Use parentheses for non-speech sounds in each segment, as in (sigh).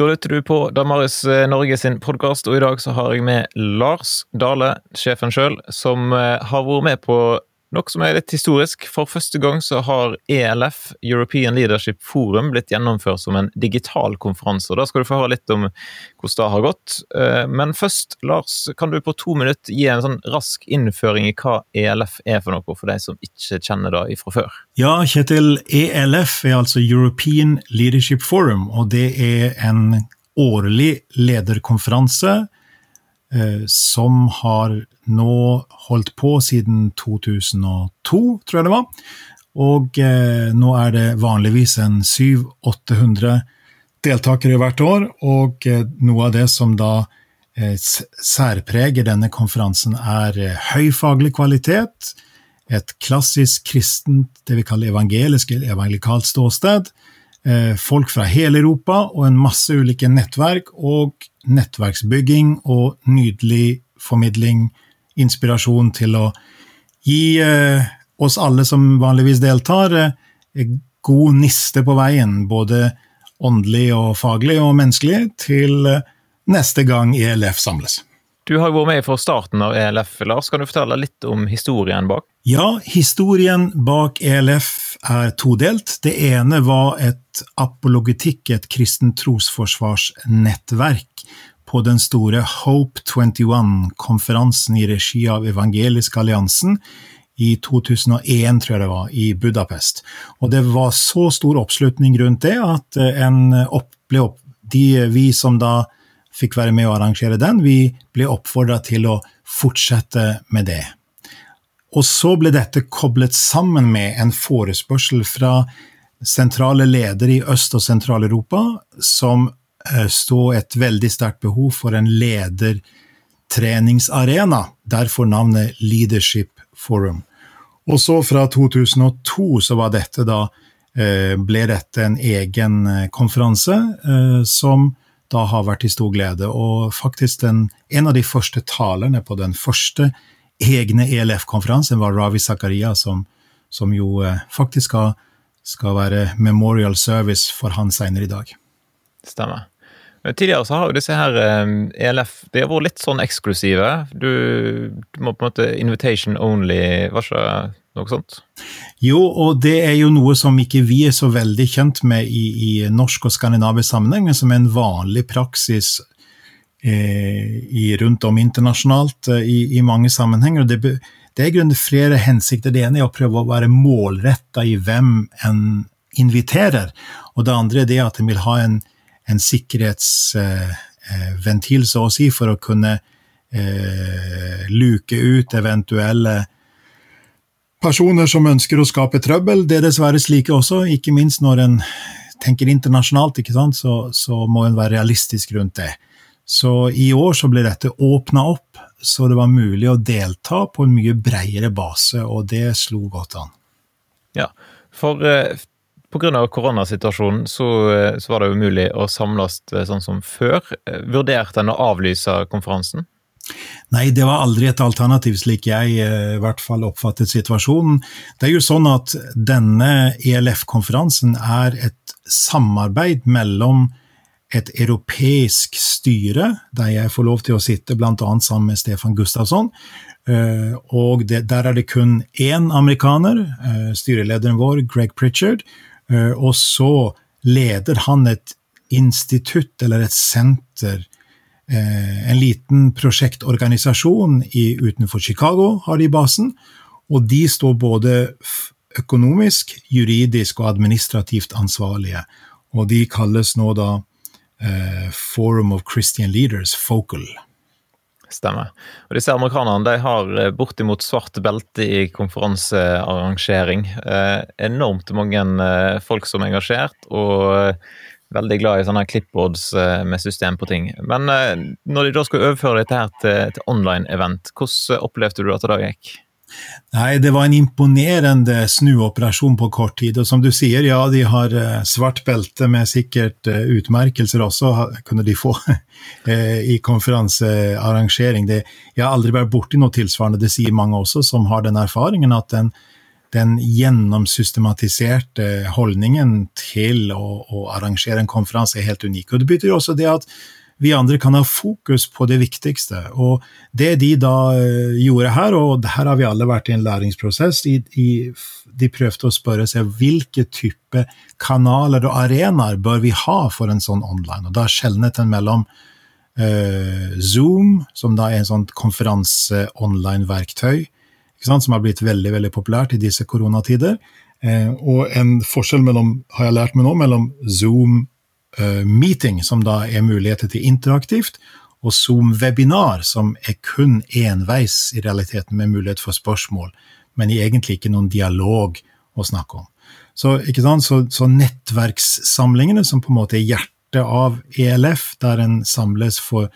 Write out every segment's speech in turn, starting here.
Da lytter du på Damaris eh, Norge sin podkast, og i dag så har jeg med Lars Dale, sjefen sjøl, som eh, har vært med på noe som er litt historisk. For første gang så har ELF, European Leadership Forum, blitt gjennomført som en digital konferanse. og Da skal du få høre litt om hvordan det har gått. Eh, men først, Lars, kan du på to minutter gi en sånn rask innføring i hva ELF er for noe, for de som ikke kjenner det fra før? Ja, Kjetil. ELF er altså European Leadership Forum, og det er en årlig lederkonferanse som har nå holdt på siden 2002, tror jeg det var. Og eh, nå er det vanligvis en 700-800 deltakere hvert år, og eh, noe av det som da særpreger denne konferansen, er høy faglig kvalitet, et klassisk kristent, det vi kaller evangelisk eller evangelikalt ståsted, Eh, folk fra hele Europa og en masse ulike nettverk, og nettverksbygging og nydelig formidling, inspirasjon til å gi eh, oss alle som vanligvis deltar, eh, god niste på veien, både åndelig og faglig og menneskelig, til neste gang ELF samles. Du har vært med fra starten av ELF, Lars. Kan du fortelle litt om historien bak? Ja, historien bak ELF er todelt. Det ene var et apologetikk, et kristent trosforsvarsnettverk, på den store Hope 21-konferansen i regi av Evangelisk alliansen i 2001, tror jeg det var, i Budapest. Og det var så stor oppslutning rundt det at en opp, opp, de, vi som da fikk være med å arrangere den. Vi ble oppfordra til å fortsette med det. Og så ble dette koblet sammen med en forespørsel fra sentrale ledere i Øst- og Sentral-Europa, som stod et veldig sterkt behov for en ledertreningsarena, derfor navnet Leadership Forum. Og så fra 2002 så var dette da, eh, ble dette en egen eh, konferanse som da har vært til stor glede. Og faktisk den, en av de første talerne på den første egne ELF-konferansen var Ravi Zakaria, som, som jo eh, faktisk skal, skal, være memorial service for han senere i dag. Stemmer. Tidligere så har jo disse her ELF eh, e de har vært litt sånn eksklusive. Du, du må på en måte invitation only, var ikke noe sånt? Jo, og det er jo noe som ikke vi er så veldig kjent med i, i norsk og skandinavisk sammenheng, men som er en vanlig praksis i, rundt om internasjonalt eh, i, i, mange sammenhenger. Det, det er i grunnen flere hensikter. Det ene er å prøve å være målretta i hvem en inviterer, og det andre er det at en vil ha en, en sikkerhetsventil, eh, så å si, for å kunne eh, luke ut eventuelle personer som ønsker å skape trøbbel. Det er dessverre slike også, ikke minst når en tenker internasjonalt, så, så, må en være realistisk rundt det. Så i år så ble dette åpna opp, så det var mulig å delta på en mye bredere base, og det slo godt an. Ja, for eh, pga. koronasituasjonen så, eh, så, var det umulig å samles eh, sånn som før. Eh, vurderte en å avlyse konferansen? Nei, det var aldri et alternativ, slik jeg i hvert fall oppfattet situasjonen. Det er jo sånn at denne ELF-konferansen er et samarbeid mellom et europeisk styre, der jeg får lov til å sitte bl.a. sammen med Stefan Gustavsson. Eh, og det, der er det kun én amerikaner, eh, styrelederen vår, Greg Pritchard. Og så leder han et institutt, eller et senter, Eh, en liten prosjektorganisasjon i, utenfor Chicago har de basen. Og de står både økonomisk, juridisk og administrativt ansvarlige. Og de kalles nå da eh, Forum of Christian Leaders, Focal. Stemmer. Og disse amerikanerne de har eh, bortimot svart belte i konferansearrangering. Eh, enormt mange eh, folk som er engasjert, og veldig glad i sånne clipboards eh, med system på ting. Men eh, når de da skulle overføre dette her til, til online-event, hvordan opplevde du at det da gikk? Nei, det var en imponerende snuoperasjon på kort tid. Og som du sier, ja, de har eh, svart belte med sikkert utmerkelser også, kunne de få (laughs) i konferansearrangering. Det, jeg har aldri vært borti noe tilsvarende, det sier mange også som har den erfaringen at den, den gjennomsystematiserte holdningen til å, å, arrangere en konferanse er helt unik. Og Det betyr også det at vi andre kan ha fokus på det viktigste. Og det de da uh, gjorde her, og her har vi alle vært i en læringsprosess, de, de, de prøvde å spørre seg hvilke type kanaler og arenaer bør vi ha for en sånn online. Og da skjelnet en mellom uh, Zoom, som da er en sånn konferanse-online-verktøy, som har blitt veldig veldig populært i disse koronatider. Eh, og en forskjell mellom, har jeg lært meg nå, mellom Zoom Eh, meeting, som da er muligheter til interaktivt, og Zoom webinar, som er kun enveis i realiteten, med mulighet for spørsmål, men egentlig ikke noen dialog å snakke om. Så, så, så nettverkssamlingene, som på en måte er hjertet av ELF, der en samles for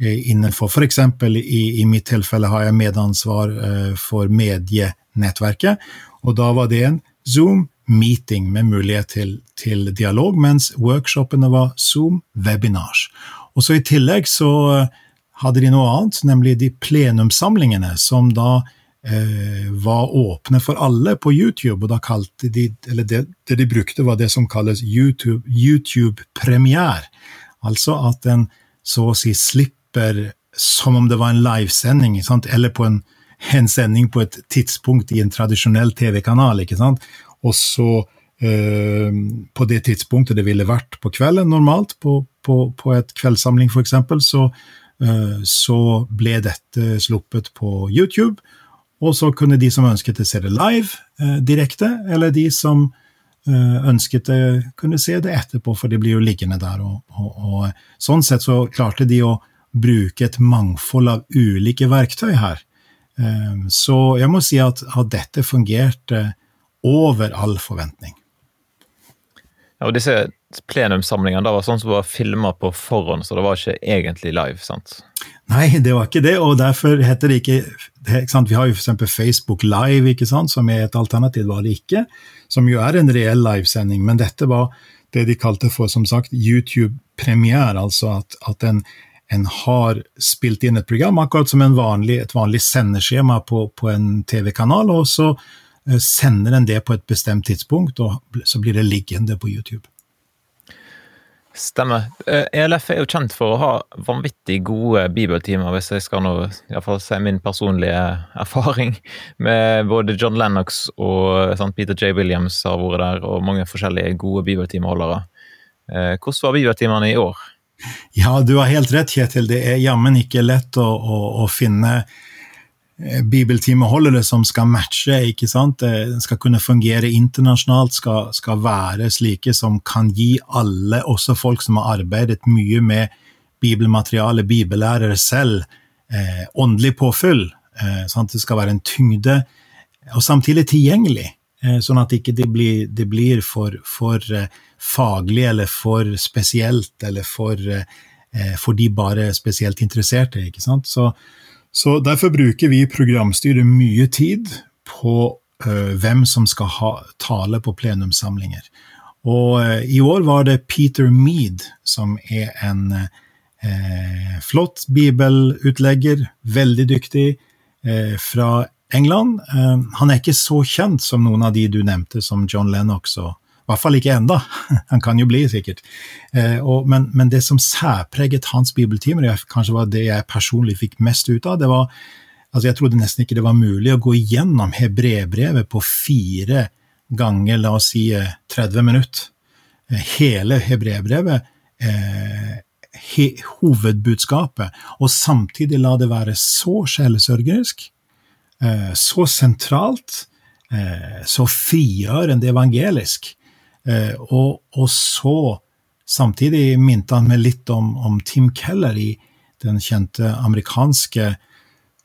eh, innenfor f.eks. I, i mitt tilfelle har jeg medansvar uh, for medienettverket, og da var det en Zoom meeting med mulighet til, til dialog, mens workshopene var Zoom webinars. Og så I tillegg så eh, hadde de noe annet, nemlig de plenumsamlingene, som da eh, var åpne for alle på YouTube. og da kalte de, eller det, det de brukte, var det som kalles YouTube, YouTube. Altså at en så å si slipper som om det var en livesending, eller på en, en sending på et tidspunkt i en tradisjonell TV-kanal. ikke sant? Og så eh, på det tidspunktet det ville vært på kvelden normalt, på, på, på et kveldssamling f.eks., så, eh, så ble dette sluppet på YouTube. Og så kunne de som ønsket det, se det live eh, direkte, eller de som ønsket det, kunne se det etterpå, for de blir jo liggende der. Og, og, og, sånn sett så klarte de å bruke et mangfold av ulike verktøy her. Så jeg må si at, at dette fungerte over all forventning. Ja, og disse plenumssamlingene da var sånn som var filma på forhånd, så det var ikke egentlig live? sant? Nei, det var ikke det, og derfor heter det ikke, ikke Vi har jo f.eks. Facebook Live, ikke sant, som er et alternativ, var det ikke. Som jo er en reell livesending, men dette var det de kalte for som sagt, YouTube-premiere, altså at, at en, en, har spilt inn et program, akkurat som vanlig, et vanlig sendeskjema på, på en TV-kanal. og så sender en det på et bestemt tidspunkt, og så blir det liggende på YouTube. Stemmer. ELF eh, e er jo kjent for å ha vanvittig gode bibeltimer, hvis jeg skal nå iallfall si min personlige erfaring med både John Lennox og sant, Peter J. Williams har vært der, og mange forskjellige gode bibeltimeholdere. Eh, hvordan var bibeltimene i år? Ja, du har helt rett, Kjetil. Det er jammen ikke lett å, å, å finne Eh, bibeltimeholdere som skal matche, ikke sant? Den skal kunne fungere internasjonalt, skal, skal, være slike som kan gi alle, også folk som har arbeidet mye med bibelmateriale, bibellærere selv, eh, åndelig påfyll. Eh, sånn at det skal være en tyngde, og samtidig tilgjengelig. Eh, sånn at ikke det blir, det blir for, for eh, faglig eller for spesielt, eller for, eh, for de bare spesielt interesserte. ikke sant? Så så Derfor bruker vi i programstyret mye tid på uh, hvem som skal ha tale på plenumssamlinger. Og uh, I år var det Peter Mead, som er en uh, flott bibelutlegger, veldig dyktig, fra England. han er ikke så kjent som noen av de du nevnte, som John Lennox og hvert fall ikke enda. (laughs) Han kan jo bli, sikkert. Eh, og, men, men, det som særpreget hans bibeltimer, kanskje var det jeg personlig fikk mest ut av, det var altså Jeg trodde nesten ikke det var mulig å gå igjennom hebrebrevet på fire ganger, la oss si 30 eh, minutter. Eh, hele hebrebrevet, eh, he, hovedbudskapet, og samtidig la det være så sjelesørgerisk, eh, så sentralt, eh, så frigjørende evangelisk, og, og, så Samtidig minte han meg litt om, om, Tim Keller i den kjente amerikanske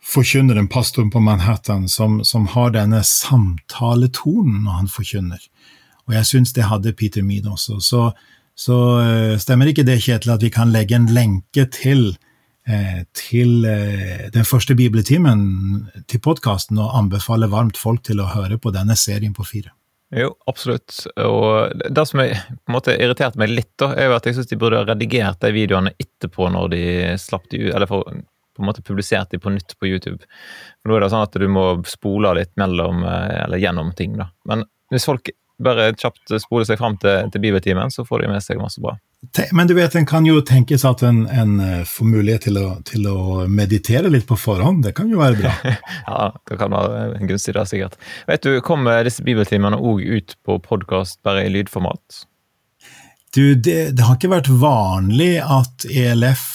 forkynneren, pastoren på Manhattan, som, som har denne samtaletonen når han forkynner. Og jeg syns det hadde Peter Mead også. Så, så uh, stemmer ikke det, Kjetil, at vi kan legge en lenke til, uh, til den første bibeltimen til podkasten, og anbefale varmt folk til å høre på denne serien på fire. Jo, absolutt. Og det som jeg, på en måte irriterte meg litt, da, er jo at jeg syns de burde ha redigert de videoene etterpå når de slapp de ut, eller for på en måte publisert de på nytt på YouTube. For Nå er det sånn at du må spole litt mellom, eller gjennom ting. da. Men hvis folk bare kjapt spoler seg fram til, til bibeltimen, så får de med seg masse bra. Men du vet, en kan jo tenke seg at en, en får mulighet til å, til å, meditere litt på forhånd. Det kan jo være bra. (laughs) ja, det kan være gunstig, da, sikkert. Vet du, Kommer disse bibeltimene òg ut på podkast bare i lydformat? Du, det, det, har ikke vært vanlig at ELF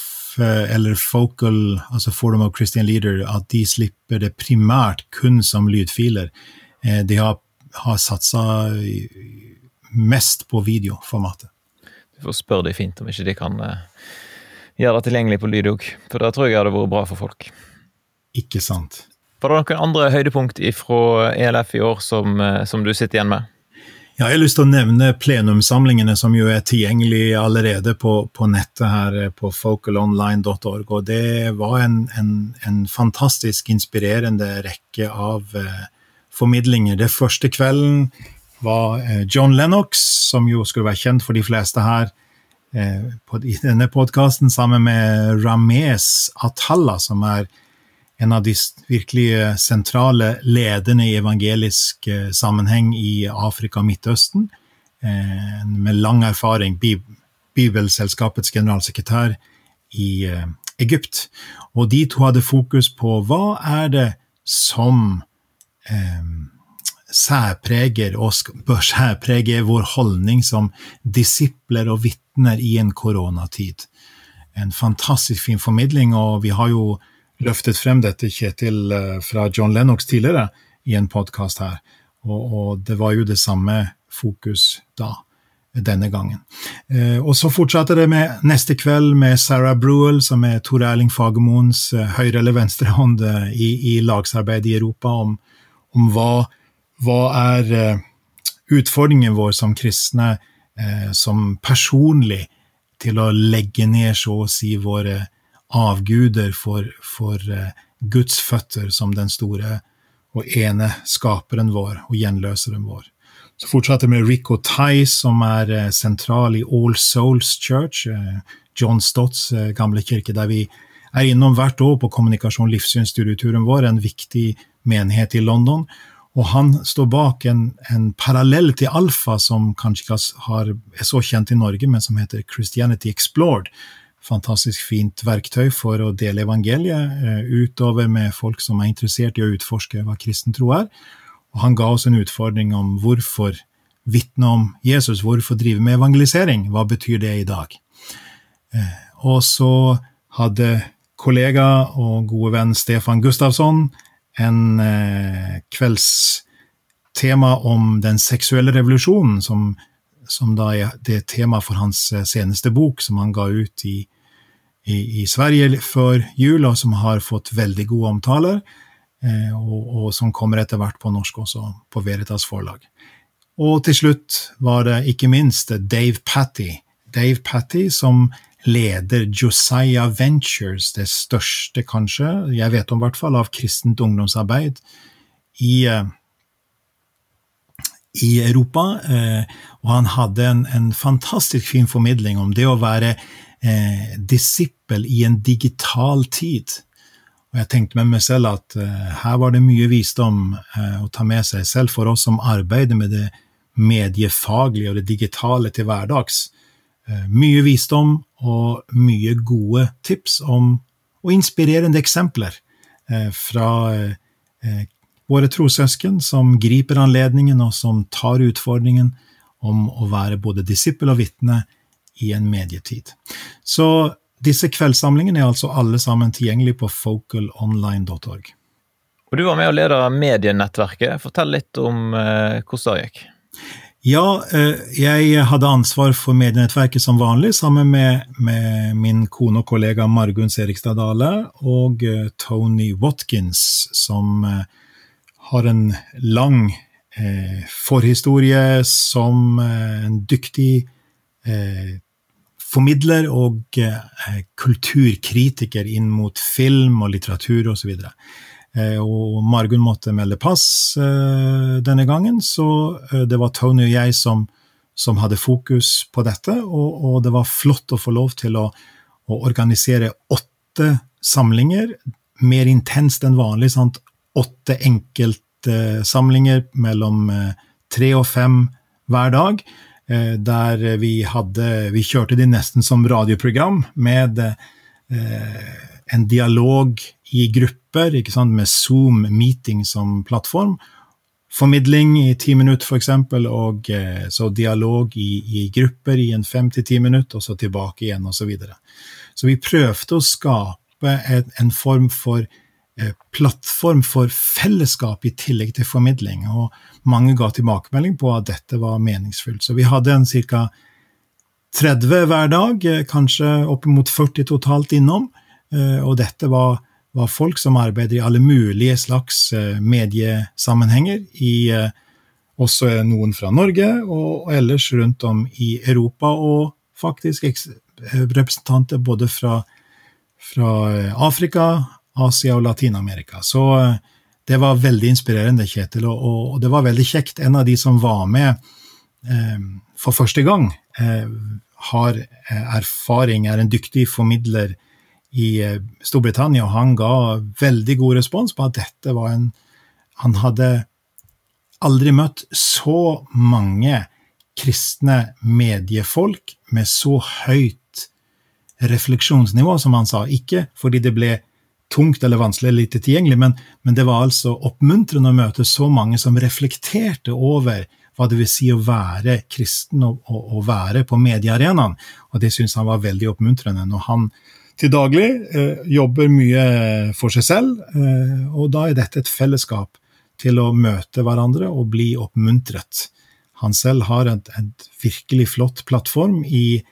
eh, eller Focal, altså Forum of Christian Leader, at de slipper det primært kun som lydfiler. Eh, de har, har satsa mest på videoformatet. Du får spørre de fint om ikke de kan eh, gjøre det tilgjengelig på lyd òg, for da tror jeg det hadde vært bra for folk. Ikke sant. Var det noen andre høydepunkt fra ELF i år som, som du sitter igjen med? Ja, jeg har lyst til å nevne plenumsamlingene som jo er tilgjengelig allerede på, på nettet her eh, på focalonline.org. og Det var en, en, en, fantastisk inspirerende rekke av eh, formidlinger. Det første kvelden var eh, John Lennox, som jo skulle være kjent for de fleste her eh, i denne podkasten, sammen med Rames Atalla, som er en av de virkelig sentrale lederne i evangelisk eh, sammenheng i Afrika og Midtøsten, eh, med lang erfaring, Bibelselskapets generalsekretær i eh, Egypt. Og de to hadde fokus på hva er det som eh, særpreger og bør særprege vår holdning som disipler og vitner i en koronatid. En fantastisk fin formidling, og vi har jo løftet frem dette, Kjetil, eh, fra John Lennox tidligere i en podkast her. Og, og, det var jo det samme fokus da, denne gangen. Eh, og så fortsatte det med neste kveld med Sarah Bruel, som er Tor Erling Fagermoens eh, høyre- eller venstrehånd eh, i, i lagsarbeid i Europa, om, om hva, hva, er eh, utfordringen vår som kristne, eh, som personlig, til å legge ned, så å si, våre avguder for, for uh, Guds føtter som den store og ene skaperen vår og gjenløseren vår. Så fortsatte med Rico Tice, som er sentral i All Souls Church, John Stotts gamle kirke, der vi er innom hvert år på kommunikasjon livssynsstudieturen vår, en viktig menighet i London. Og han står bak en, en parallell til Alfa, som kanskje ikke har, er så kjent i Norge, men som heter Christianity Explored, fantastisk fint verktøy for å dele evangeliet eh, utover med folk som er interessert i å utforske hva kristen tro er. Og han ga oss en utfordring om hvorfor vitne om Jesus, hvorfor drive med evangelisering, hva betyr det i dag? Eh, og så hadde kollega og gode venn Stefan Gustavsson en eh, kveldstema om den seksuelle revolusjonen, som som da er det tema for hans eh, seneste bok, som han ga ut i, i, i Sverige før jul, og som har fått veldig gode omtaler, eh, og, og, som kommer etter hvert på norsk også, på Veritas forlag. Og til slutt var det ikke minst Dave Patty. Dave Patty som leder Josiah Ventures, det største, kanskje, jeg vet om i hvert fall, av kristent ungdomsarbeid i eh, i Europa. Eh, og han hadde en, en, fantastisk fin formidling om det å være eh, disippel i en digital tid. Og jeg tenkte med meg selv at eh, her var det mye visdom eh, å ta med seg, selv for oss som arbeider med det mediefaglige og det digitale til hverdags. Eh, mye visdom og mye gode tips om, og inspirerende eksempler eh, fra våre trossøsken som griper anledningen, og som tar utfordringen om å være både disippel og vitne i en medietid. Så disse kveldssamlingene er altså alle sammen tilgjengelige på focalonline.org. Og Du var med å lede medienettverket. Fortell litt om eh, hvordan det gikk. Ja, eh, jeg hadde ansvar for medienettverket som vanlig, sammen med, med min kone og kollega Margunn Serigstad Dale og eh, Tony Watkins, som eh, har en lang forhistorie som en dyktig formidler og kulturkritiker inn mot film og litteratur osv. Eh, og Margunn måtte melde pass eh, denne gangen, så eh, det var Tony og jeg som, som hadde fokus på dette, og, og, det var flott å få lov til å, å organisere åtte samlinger, mer intenst enn vanlig. Sant? Åtte enkeltsamlinger mellom tre og fem hver dag. Der vi hadde Vi kjørte de nesten som radioprogram, med en dialog i grupper, med Zoom-meeting som plattform. Formidling i ti minutter, f.eks., og eh, så dialog i, i, grupper i en fem til ti minutter, og så tilbake igjen, osv. Så, videre. så vi prøvde å skape en, en form for eh, plattform for fellesskap i tillegg til formidling, og mange ga tilbakemelding på at dette var meningsfullt. Så vi hadde en ca. 30 hver dag, kanskje kanskje oppimot 40 totalt innom, eh, og dette var var folk som arbeider i alle mulige slags eh, mediesammenhenger, i, eh, også noen fra Norge og ellers rundt om i Europa, og faktisk representanter både fra, fra eh, Afrika, Asia og Latin-Amerika. Så det var veldig inspirerende, Kjetil, og, det var veldig kjekt. En av de som var med for første gang, har erfaring, er en dyktig formidler i eh, Storbritannia, og han ga veldig god respons på at dette var en Han hadde aldri møtt så mange kristne mediefolk med så høyt refleksjonsnivå, som han sa. Ikke fordi det ble tungt eller vanskelig eller lite tilgjengelig, men, men, det var altså oppmuntrende å møte så mange som reflekterte over hva det vil si å være kristen og, og, og være på mediearenaen. Og det syntes han var veldig oppmuntrende. når han til daglig, eh, jobber mye for seg selv, eh, og da er dette et fellesskap til å møte hverandre og bli oppmuntret. Han selv har en, virkelig flott plattform i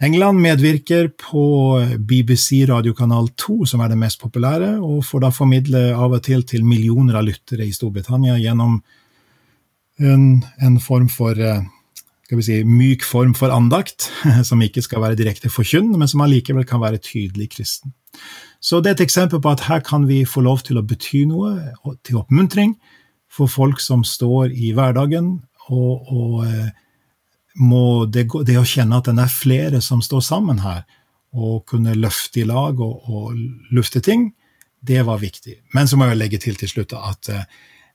England, medvirker på BBC radiokanal 2, som er det mest populære, og får da formidle av og til til millioner av lyttere i Storbritannia gjennom en, en form for eh, skal vi si, myk form for andakt, (laughs) som ikke skal være direkte forkynn, men som allikevel kan være tydelig kristen. Så det er et eksempel på at her kan vi få lov til å bety noe, til oppmuntring, for folk som står i hverdagen, og, og eh, må det, det, å kjenne at det er flere som står sammen her, og kunne løfte i lag og, og lufte ting, det var viktig. Men så må jeg legge til til slutt at eh,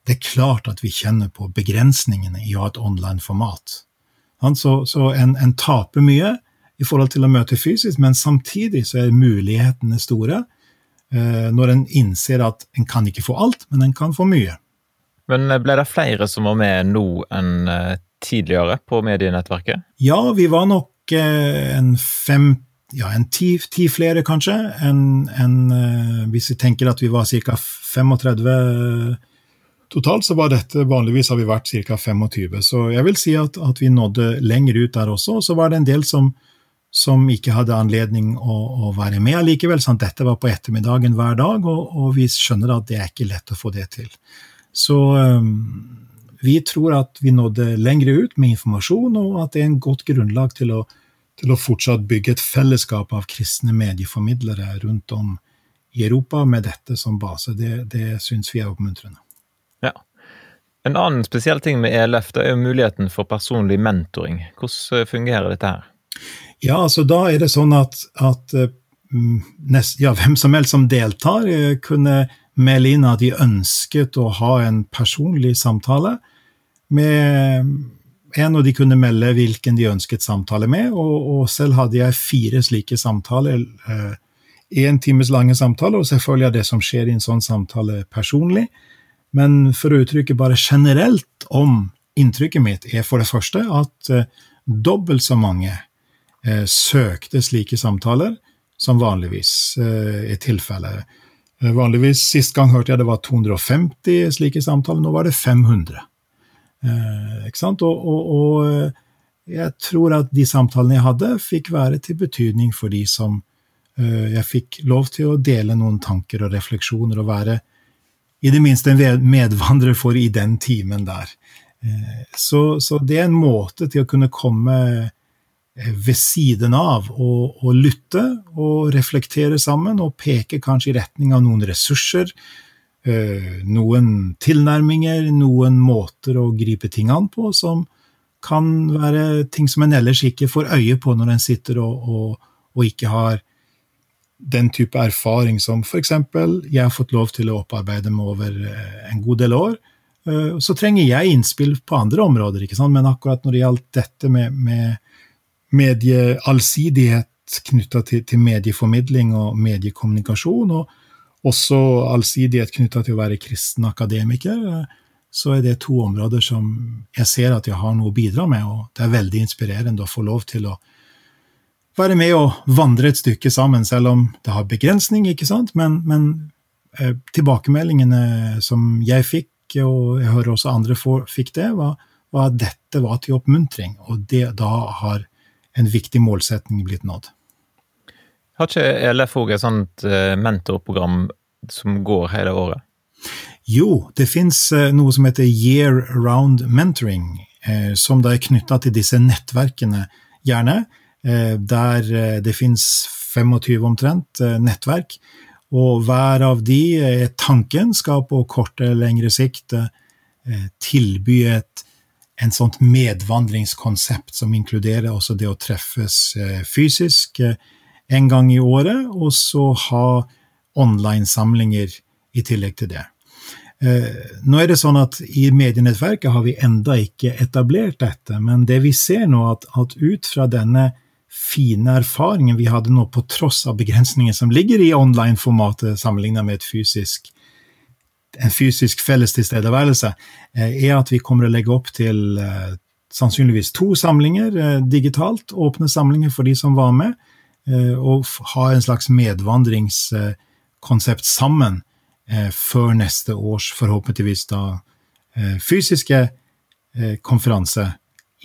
det er klart at vi kjenner på begrensningene i å ha et online-format. Så, så en, en, taper mye i forhold til å møte fysisk, men samtidig så er mulighetene store eh, når en innser at en kan ikke få alt, men en kan få mye. Men eh, ble det flere som var med nå enn eh, tidligere på medienettverket? Ja, vi var nok en fem ja, en ti, ti flere, kanskje, enn en, hvis vi tenker at vi var ca. 35 Totalt så var dette Vanligvis har vi vært ca. 25, så jeg vil si at, at, vi nådde lenger ut der også. Og så var det en del som, som ikke hadde anledning å, å være med allikevel. Sant? Dette var på ettermiddagen hver dag, og, og, vi skjønner at det er ikke lett å få det til. Så um, vi tror at vi nådde lenger ut med informasjon, og at det er en godt grunnlag til å, til å fortsatt bygge et fellesskap av kristne medieformidlere rundt om i Europa med dette som base. Det, det syns vi er oppmuntrende. En annen spesiell ting med ELF det er jo muligheten for personlig mentoring. Hvordan eh, fungerer dette her? Ja, altså Da er det sånn at, at eh, mm, nest, ja, (laughs) hvem som helst som deltar, eh, kunne melde inn at de ønsket å ha en personlig samtale med en, og de kunne melde hvilken de ønsket samtale med. Og, og selv hadde jeg fire slike samtaler. Én times lange samtaler, og selvfølgelig er det som skjer i en sånn samtale, personlig. Men for å uttrykke bare generelt om inntrykket mitt, er for det første at eh, dobbelt så mange eh, søkte slike samtaler som vanligvis eh, er tilfellet. Eh, vanligvis, Sist gang hørte jeg det var 250 slike samtaler, nå var det 500. Eh, ikke sant? Og, og, og, eh, jeg tror at de samtalene jeg hadde, fikk være til betydning for de som jeg fikk lov til å dele noen tanker og refleksjoner og være i det minste en medvandrer for i den timen der. Eh, så, så, det er en måte til å kunne komme eh, ved siden av og, og, lytte og reflektere sammen og peke kanskje i retning av noen ressurser, eh, noen tilnærminger, noen måter å gripe ting an på som kan være ting som en ellers ikke får øye på når en sitter og, og, og ikke har den type erfaring som f.eks. jeg har fått lov til å opparbeide meg over eh, en god del år. Eh, så trenger jeg innspill på andre områder, men akkurat når det gjaldt dette med, med medieallsidighet knytta til, til, medieformidling og mediekommunikasjon, og også allsidighet knytta til å være kristen akademiker, eh, så er det to områder som jeg ser at jeg har noe å bidra med, og det er veldig inspirerende å få lov til å være med og vandre et stykke sammen, selv om det har begrensning, ikke sant? Men, men eh, tilbakemeldingene som jeg fikk, og jeg hører også andre for, fikk det, var, var, at dette var til oppmuntring, og det, da har en viktig målsetning blitt nådd. Har ikke ELF òg et sånt eh, mentorprogram som går hele året? Jo, det fins eh, noe som heter Year Round Mentoring, eh, som da er knytta til disse nettverkene, gjerne der eh, det fins 25 omtrent eh, nettverk. Og hver av de er tanken skal på kort eller lengre sikt tilby et en sånt medvandringskonsept som inkluderer også det å treffes fysisk en gang i året, og så ha online-samlinger i tillegg til det. Nå er det sånn at I medienettverket har vi enda ikke etablert dette, men det vi ser nå, at, at ut fra denne fine erfaringen vi hadde nå, på tross av begrensninger som ligger i online-formatet sammenlignet med fysisk, en fysisk felles tilstedeværelse, eh, er at vi kommer å legge opp til eh, sannsynligvis to samlinger eh, digitalt, åpne samlinger for de som var med, og ha en slags medvandringskonsept sammen før neste års, forhåpentligvis da, fysiske konferanse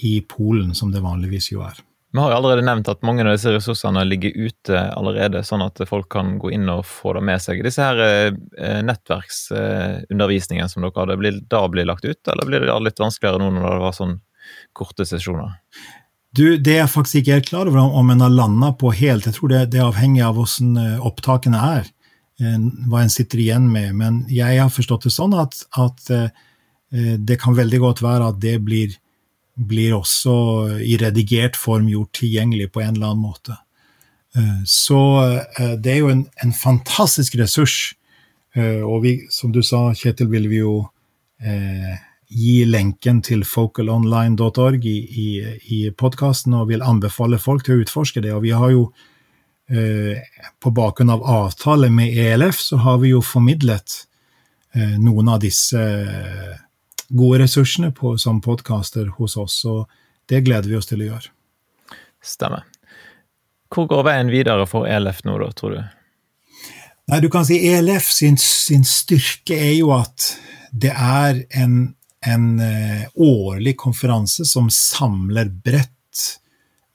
i Polen, som det vanligvis jo er. Vi har jo allerede nevnt at mange av disse ressursene ligger ute allerede, sånn at folk kan gå inn og få det med seg. Disse her eh, nettverksundervisningene som dere hadde, blir da blir lagt ut, eller blir det litt vanskeligere nå når det var sånn korte sesjoner? Du, Det er faktisk ikke helt klar over om en har landa på helt. Jeg tror det, det er avhengig av hvordan eh, opptakene er, eh, hva en sitter igjen med. Men jeg har forstått det sånn at, at det kan veldig godt være at det blir blir også i redigert form gjort tilgjengelig på en eller annen måte. Eh, så eh, det er jo en, en fantastisk ressurs. Eh, og vi, som du sa, Kjetil, vil vi jo eh, gi lenken til focalonline.org i, i, i podkasten, og vil anbefale folk til å utforske det. Og vi har jo eh, på bakgrunn av avtale med ELF, så har vi jo formidlet eh, noen av disse gode ressursene på, som podkaster hos oss, og det gleder vi oss til å gjøre. Stemmer. Hvor går veien videre for ELF nå, da, tror du? Nei, du kan si ELF sin, sin styrke er jo at det er en, en uh, årlig konferanse som samler bredt,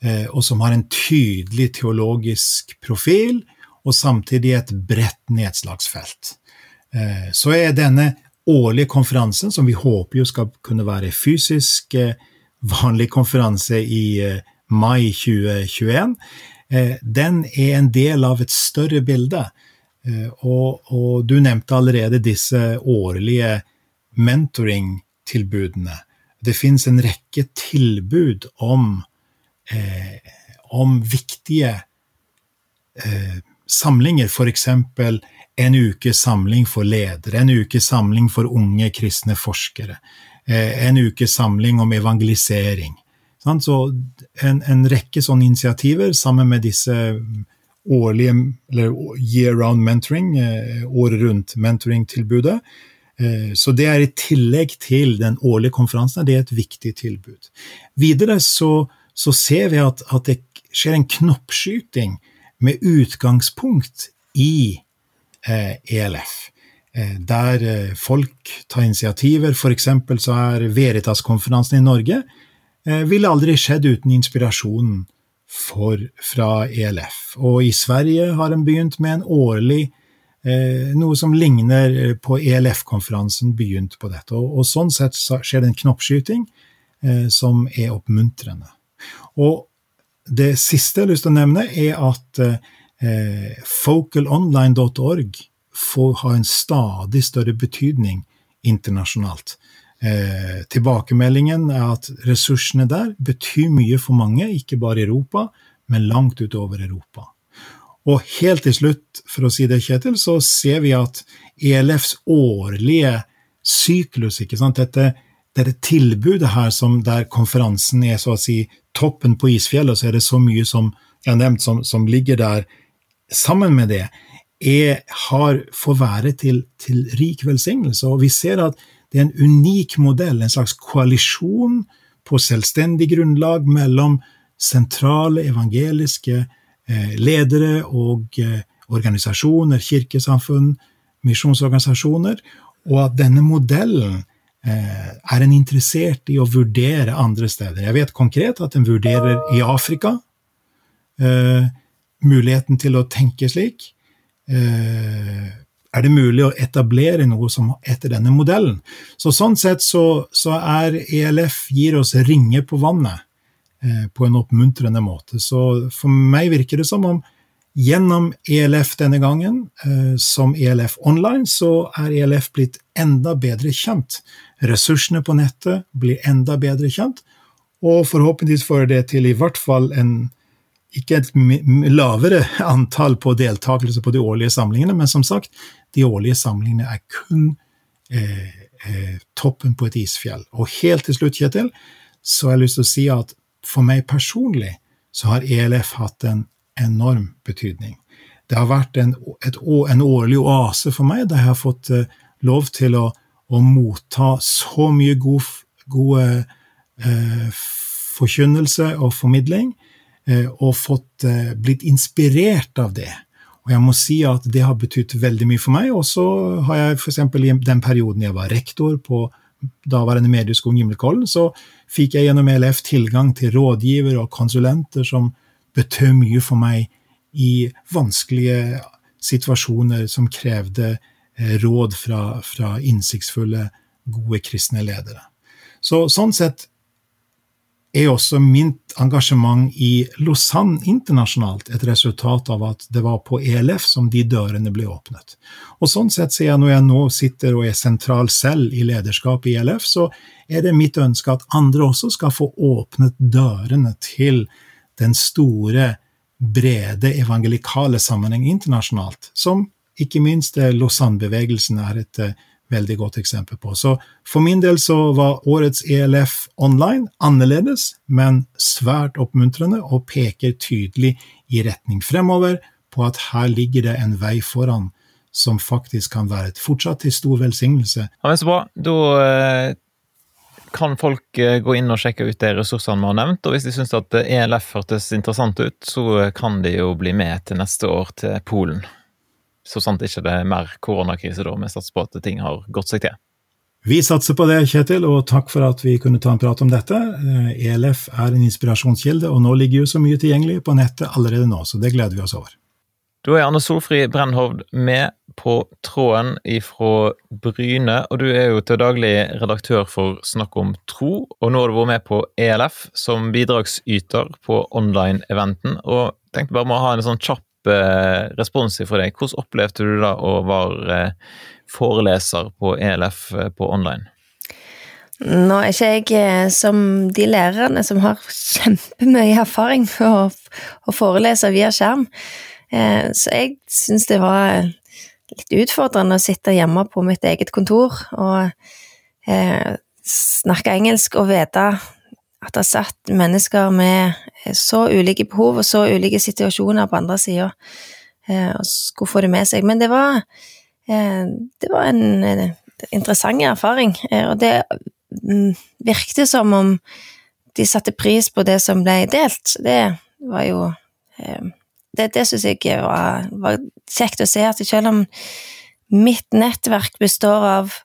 uh, og som har en tydelig teologisk profil, og samtidig et bredt nedslagsfelt. Uh, så er denne årlige konferansen, som vi håper jo skal kunne være fysisk eh, vanlig konferanse i eh, mai 2021, eh, den er en del av et større bilde. Og, og du nevnte allerede disse årlige mentoring-tilbudene. Det finnes en rekke tilbud om, eh, om viktige eh, samlinger, f.eks en ukes samling for ledere, en ukes samling for unge kristne forskere, eh, en ukes samling om evangelisering. Så en, en rekke sånne initiativer sammen med disse årlige, eller year round mentoring, eh, året rundt mentoring-tilbudet. Eh, så det er i tillegg til den årlige konferansen, det er et viktig tilbud. Videre så, så ser vi at, at det skjer en knoppskyting med utgangspunkt i ELF. Eh, e eh, der eh, folk tar initiativer. F.eks. så er Veritas-konferansen i Norge ville aldri skjedd uten inspirasjonen for, fra ELF. Og i Sverige har en begynt med en årlig noe som ligner på ELF-konferansen, begynt på dette. Og, sånn sett skjer det en knoppskyting som er oppmuntrende. Og det siste jeg har lyst til å nevne, er at eh, focalonline.org får ha en stadig større betydning internasjonalt. Eh, tilbakemeldingen er at ressursene der betyr mye for mange, ikke bare i Europa, men langt utover Europa. Og helt til slutt, for å si det, Kjetil, så ser vi at ELFs årlige syklus, ikke sant, dette, dette tilbudet her som der konferansen er så å si toppen på isfjellet, så er det så mye som jeg har nevnt som, som ligger der sammen med det, er, har, får være til, til rik velsignelse. Og vi ser at det er en unik modell, en slags koalisjon på selvstendig grunnlag mellom sentrale evangeliske eh, ledere og eh, organisasjoner, kirkesamfunn, misjonsorganisasjoner, og at denne modellen eh, er en interessert i å vurdere andre steder. Jeg vet konkret at en vurderer i Afrika muligheten til å tenke slik. er det mulig å etablere noe som etter denne modellen? Så Sånn sett så, så er ELF gir oss ringer på vannet Eh, på en oppmuntrende måte. Så for meg virker det som om gjennom ELF denne gangen, eh, som ELF online, så er ELF blitt enda bedre kjent. Ressursene på nettet blir enda bedre kjent, og forhåpentligvis får det til i hvert fall en ikke et lavere antall på deltakelse på de årlige samlingene, men som sagt, de årlige samlingene er kun eh, eh, toppen på et isfjell. Og helt til slutt, Kjetil, så har jeg lyst til å si at for meg personlig så har ELF hatt en enorm betydning. Det har vært en, et, en årlig oase for meg, der jeg har fått eh, lov til å, å, motta så mye god, god uh, forkynnelse og formidling, og fått blitt inspirert av det. Og jeg må si at det har betydd veldig mye for meg. Og så har jeg f.eks. i den perioden jeg var rektor på daværende Medieskolen Gimlekollen, så fikk jeg gjennom ELF tilgang til rådgivere og konsulenter som betød mye for meg i vanskelige situasjoner som krevde eh, råd fra, fra innsiktsfulle, gode kristne ledere. Så sånn sett er også mitt engasjement i Lausanne internasjonalt et resultat av at det var på ELF som de dørene ble åpnet. Og sånn sett sier jeg når jeg nå sitter og er sentral selv i lederskap i ELF, så er det mitt ønske at andre også skal få åpnet dørene til den store, brede evangelikale sammenheng internasjonalt, som ikke minst Lausanne-bevegelsen er et veldig godt eksempel på. Så for min del så var årets ELF online annerledes, men svært oppmuntrende og peker tydelig i retning fremover på at her ligger det en vei foran som faktisk kan være et fortsatt til stor velsignelse. Ja, men Så bra. Da eh, kan folk eh, gå inn og sjekke ut de ressursene vi har nevnt. Og hvis de syns at ELF hørtes interessant ut, så kan de jo bli med til neste år til Polen. Så sant ikke det er mer koronakrise da, vi satser på at ting har gått seg til. Vi satser på det, Kjetil, og takk for at vi kunne ta en prat om dette. ELF eh, e er en inspirasjonskilde, og nå ligger jo så mye tilgjengelig på nettet allerede nå, så det gleder vi oss over. Da er Anne Solfrid Brennhovd med på tråden ifra Bryne, og du er jo til daglig redaktør for Snakk om tro, og nå har du vært med på ELF som bidragsyter på online-eventen, og tenkte bare å ha en sånn kjapp Eh, respons fra deg. Hvordan opplevde du da å være eh, foreleser på ELF eh, på online? Nå er ikke jeg som de lærerne som har kjempemye erfaring med å, å forelese via skjerm, så jeg syns det var litt utfordrende å sitte hjemme på mitt eget kontor og snakke engelsk og vite at det satt mennesker med så ulike behov og så ulike situasjoner på andre sida, eh, og skulle få det med seg. Men det var, eh, det var en interessant erfaring, eh, og det virket virkte som om de satte pris på det som ble delt. Det var jo Det, det syns jeg var, var, kjekt å se, at selv om mitt nettverk består av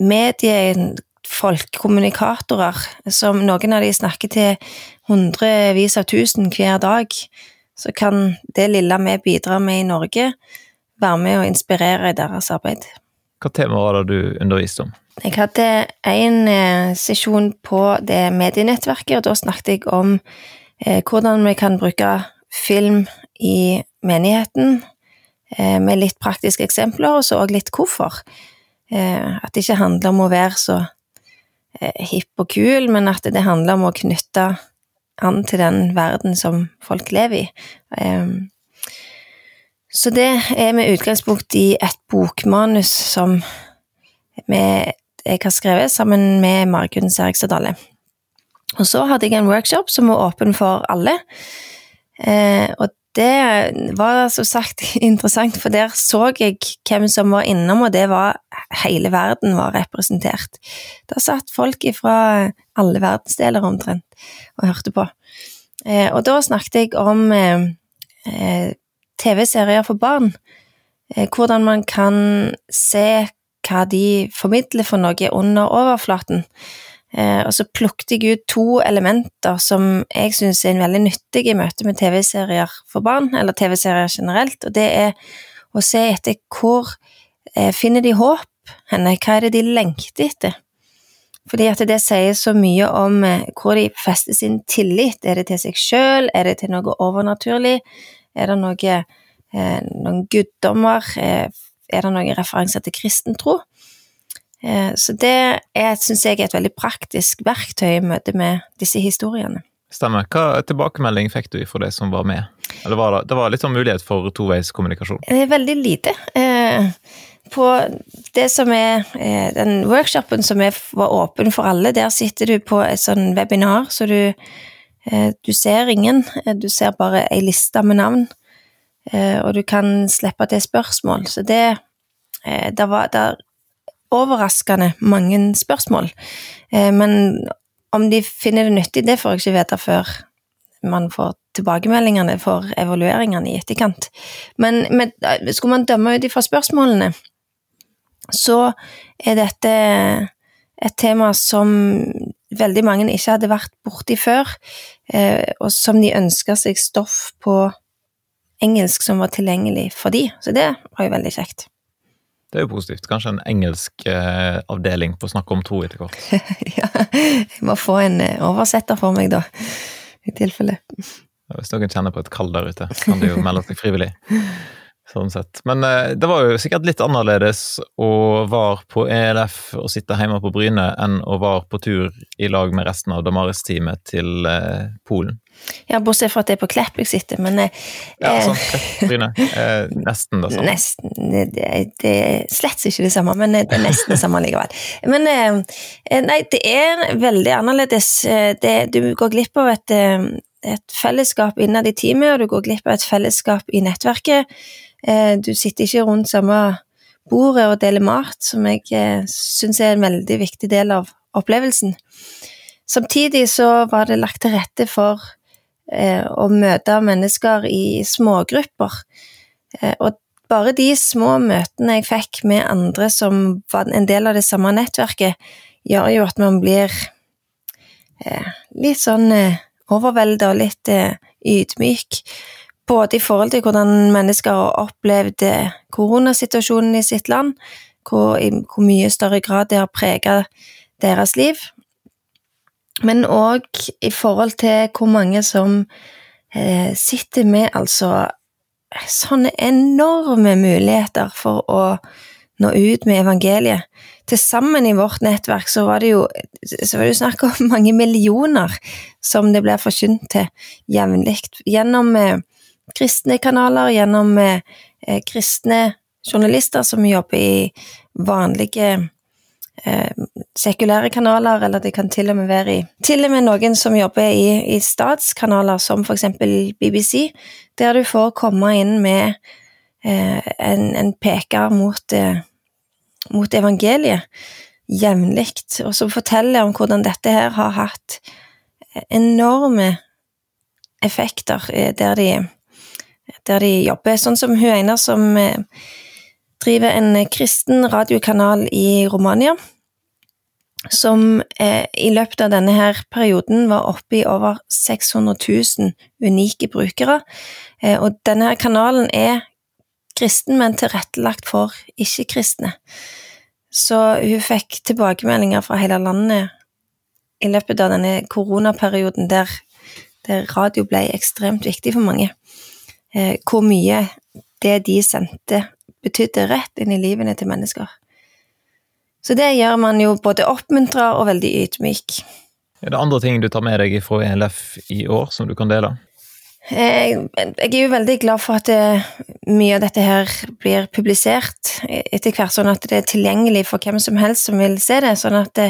medie folk, kommunikatorer, som noen av de snakker til hundrevis av tusen hver dag, så kan det lille vi bidrar med i Norge, være med å inspirere i deres arbeid. Hva tema var det du underviste om? Jeg hadde en eh, sesjon på det medienettverket, og da snakket jeg om eh, hvordan vi kan bruke film i menigheten, eh, med litt praktiske eksempler, og så òg litt hvorfor. At det ikke handler om å være så hipp og kul, men at det handler om å knytte an til den verden som folk lever i. Um, så det er med utgangspunkt i et bokmanus som jeg har skrevet sammen med Margunn Serigstad Og så hadde jeg en workshop som var åpen for alle. Eh, og det var som sagt (laughs) interessant, for der så jeg hvem som var innom, og det var hele verden var representert. Der satt folk fra alle verdensdeler omtrent og hørte på. Eh, og da snakket jeg om eh, eh TV-serier for barn. Hvordan man kan se hva de formidler for noe under overflaten. Eh, og så plukket jeg ut to elementer som jeg syns er veldig nyttige i møte med TV-serier for barn, eller TV-serier generelt, og det er å se etter hvor eh, finner de håp henne, hva er det de lengter etter? Fordi at det sier så mye om eh, hvor de fester sin tillit. Er det til seg sjøl, er det til noe overnaturlig, er det noe, noen guddommer, er det noen referanser til kristen tro? Eh, så det syns jeg er et veldig praktisk verktøy i møte med disse historiene. Stemmer. Hva tilbakemelding fikk du fra det som var med? Eller var det, det var litt sånn mulighet for toveiskommunikasjon? Veldig lite. Eh, på det som er eh, den workshopen som er, var åpen for alle, der sitter du på et sånn webinar, så du, du ser ingen. Du ser bare ei liste med navn, og du kan slippe til spørsmål. Så det der var, der overraskende mange spørsmål. Eh, men om de finner det nyttig, det får jeg ikke vite før man får tilbakemeldingene for evalueringene i etterkant. Men med, skulle man dømme ut ifra spørsmålene, så er dette et tema som veldig mange ikke hadde vært borti før, eh, og som de ønska seg stoff på engelsk som var tilgjengelig for de. Så det var jo veldig kjekt. Det er jo positivt. Kanskje en engelsk eh, avdeling på Snakk om tro etter hvert. (laughs) ja, jeg må få en eh, oversetter for meg, da. I tilfelle. Hvis noen kjenner på et kall der ute, kan de jo melde seg frivillig. Sånn sett. Men eh, det var jo sikkert litt annerledes å være på ELF og sitte hjemme på Bryne enn å være på tur i lag med resten av Damaris-teamet til eh, Polen. Ja, bortsett fra at det er på Klepp jeg sitter, men eh, Ja, sånn. Klepp, Bryne. Eh, nesten det samme. Nesten. Det, det, er slett ikke det samme, men det er nesten det samme likevel. Men eh, eh, nei, det er veldig annerledes. Det, du går glipp av et, et fellesskap innad i teamet, og du går glipp av et fellesskap i nettverket. Eh, du sitter ikke rundt samme bordet og deler mat, som jeg eh, syns er en veldig viktig del av opplevelsen. Samtidig så var det lagt til rette for eh, å møte mennesker i smågrupper. og bare de små møtene jeg fikk med andre som var en del av det samme nettverket, gjør jo at man blir litt sånn overvelda og litt ydmyk både i forhold til hvordan mennesker har opplevd eh, koronasituasjonen i sitt land, hvor, i hvor mye større grad det har preget deres liv, men òg i forhold til hvor mange som eh, sitter med altså sånne enorme muligheter for å nå ut med evangeliet. Til sammen i vårt nettverk så var det jo, var det jo snakk om (laughs) mange millioner som det blir forkynt til jevnlig. Gjennom eh, kristne kanaler, gjennom eh, eh, kristne journalister som jobber i vanlige eh, sekulære kanaler, eller det kan til og med være i Til og med noen som jobber i, i statskanaler, som for eksempel BBC, der du får komme inn med eh, en, en, peker mot, eh, mot evangeliet jevnlig, og som forteller om hvordan dette her har hatt enorme effekter, eh, der de der de jobber. Sånn som hun ene som eh, driver en kristen radiokanal i Romania. Som eh, i løpet av denne her perioden var oppe i over 600 000 unike brukere. Eh, og denne her kanalen er kristen, men tilrettelagt for ikke-kristne. Så hun fikk tilbakemeldinger fra hele landet i løpet av denne koronaperioden der, der radio ble ekstremt viktig for mange eh, hvor mye det de sendte, betydde rett inn i livene til mennesker. Så det gjør man jo både oppmuntra og veldig ydmyk. Er det andre ting du tar med deg fra ELF i år som du kan dele? Jeg, jeg er jo veldig glad for at det, mye av dette her blir publisert etter hvert, sånn at det er tilgjengelig for hvem som helst som vil se det. Sånn at det,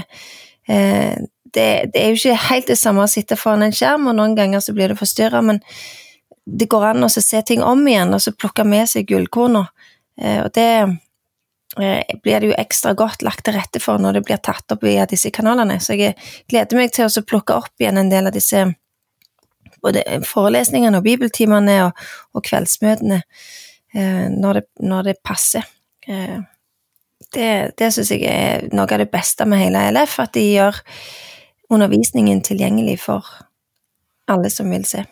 eh, det, det er jo ikke helt det samme å sitte foran en skjerm, og noen ganger så blir det forstyrra, men det går an å se ting om igjen og så plukke med seg gullkorna. Eh, og det eh, blir det jo ekstra godt lagt til rette for når det blir tatt opp via disse kanalene. Så jeg gleder meg til å plukke opp igjen en del av disse både forelesningene og bibeltimene og, og kveldsmøtene eh, når, det, når, det, passer. Det det syns jeg er noe av det beste med hele LF, at de gjør undervisningen tilgjengelig for alle som vil se.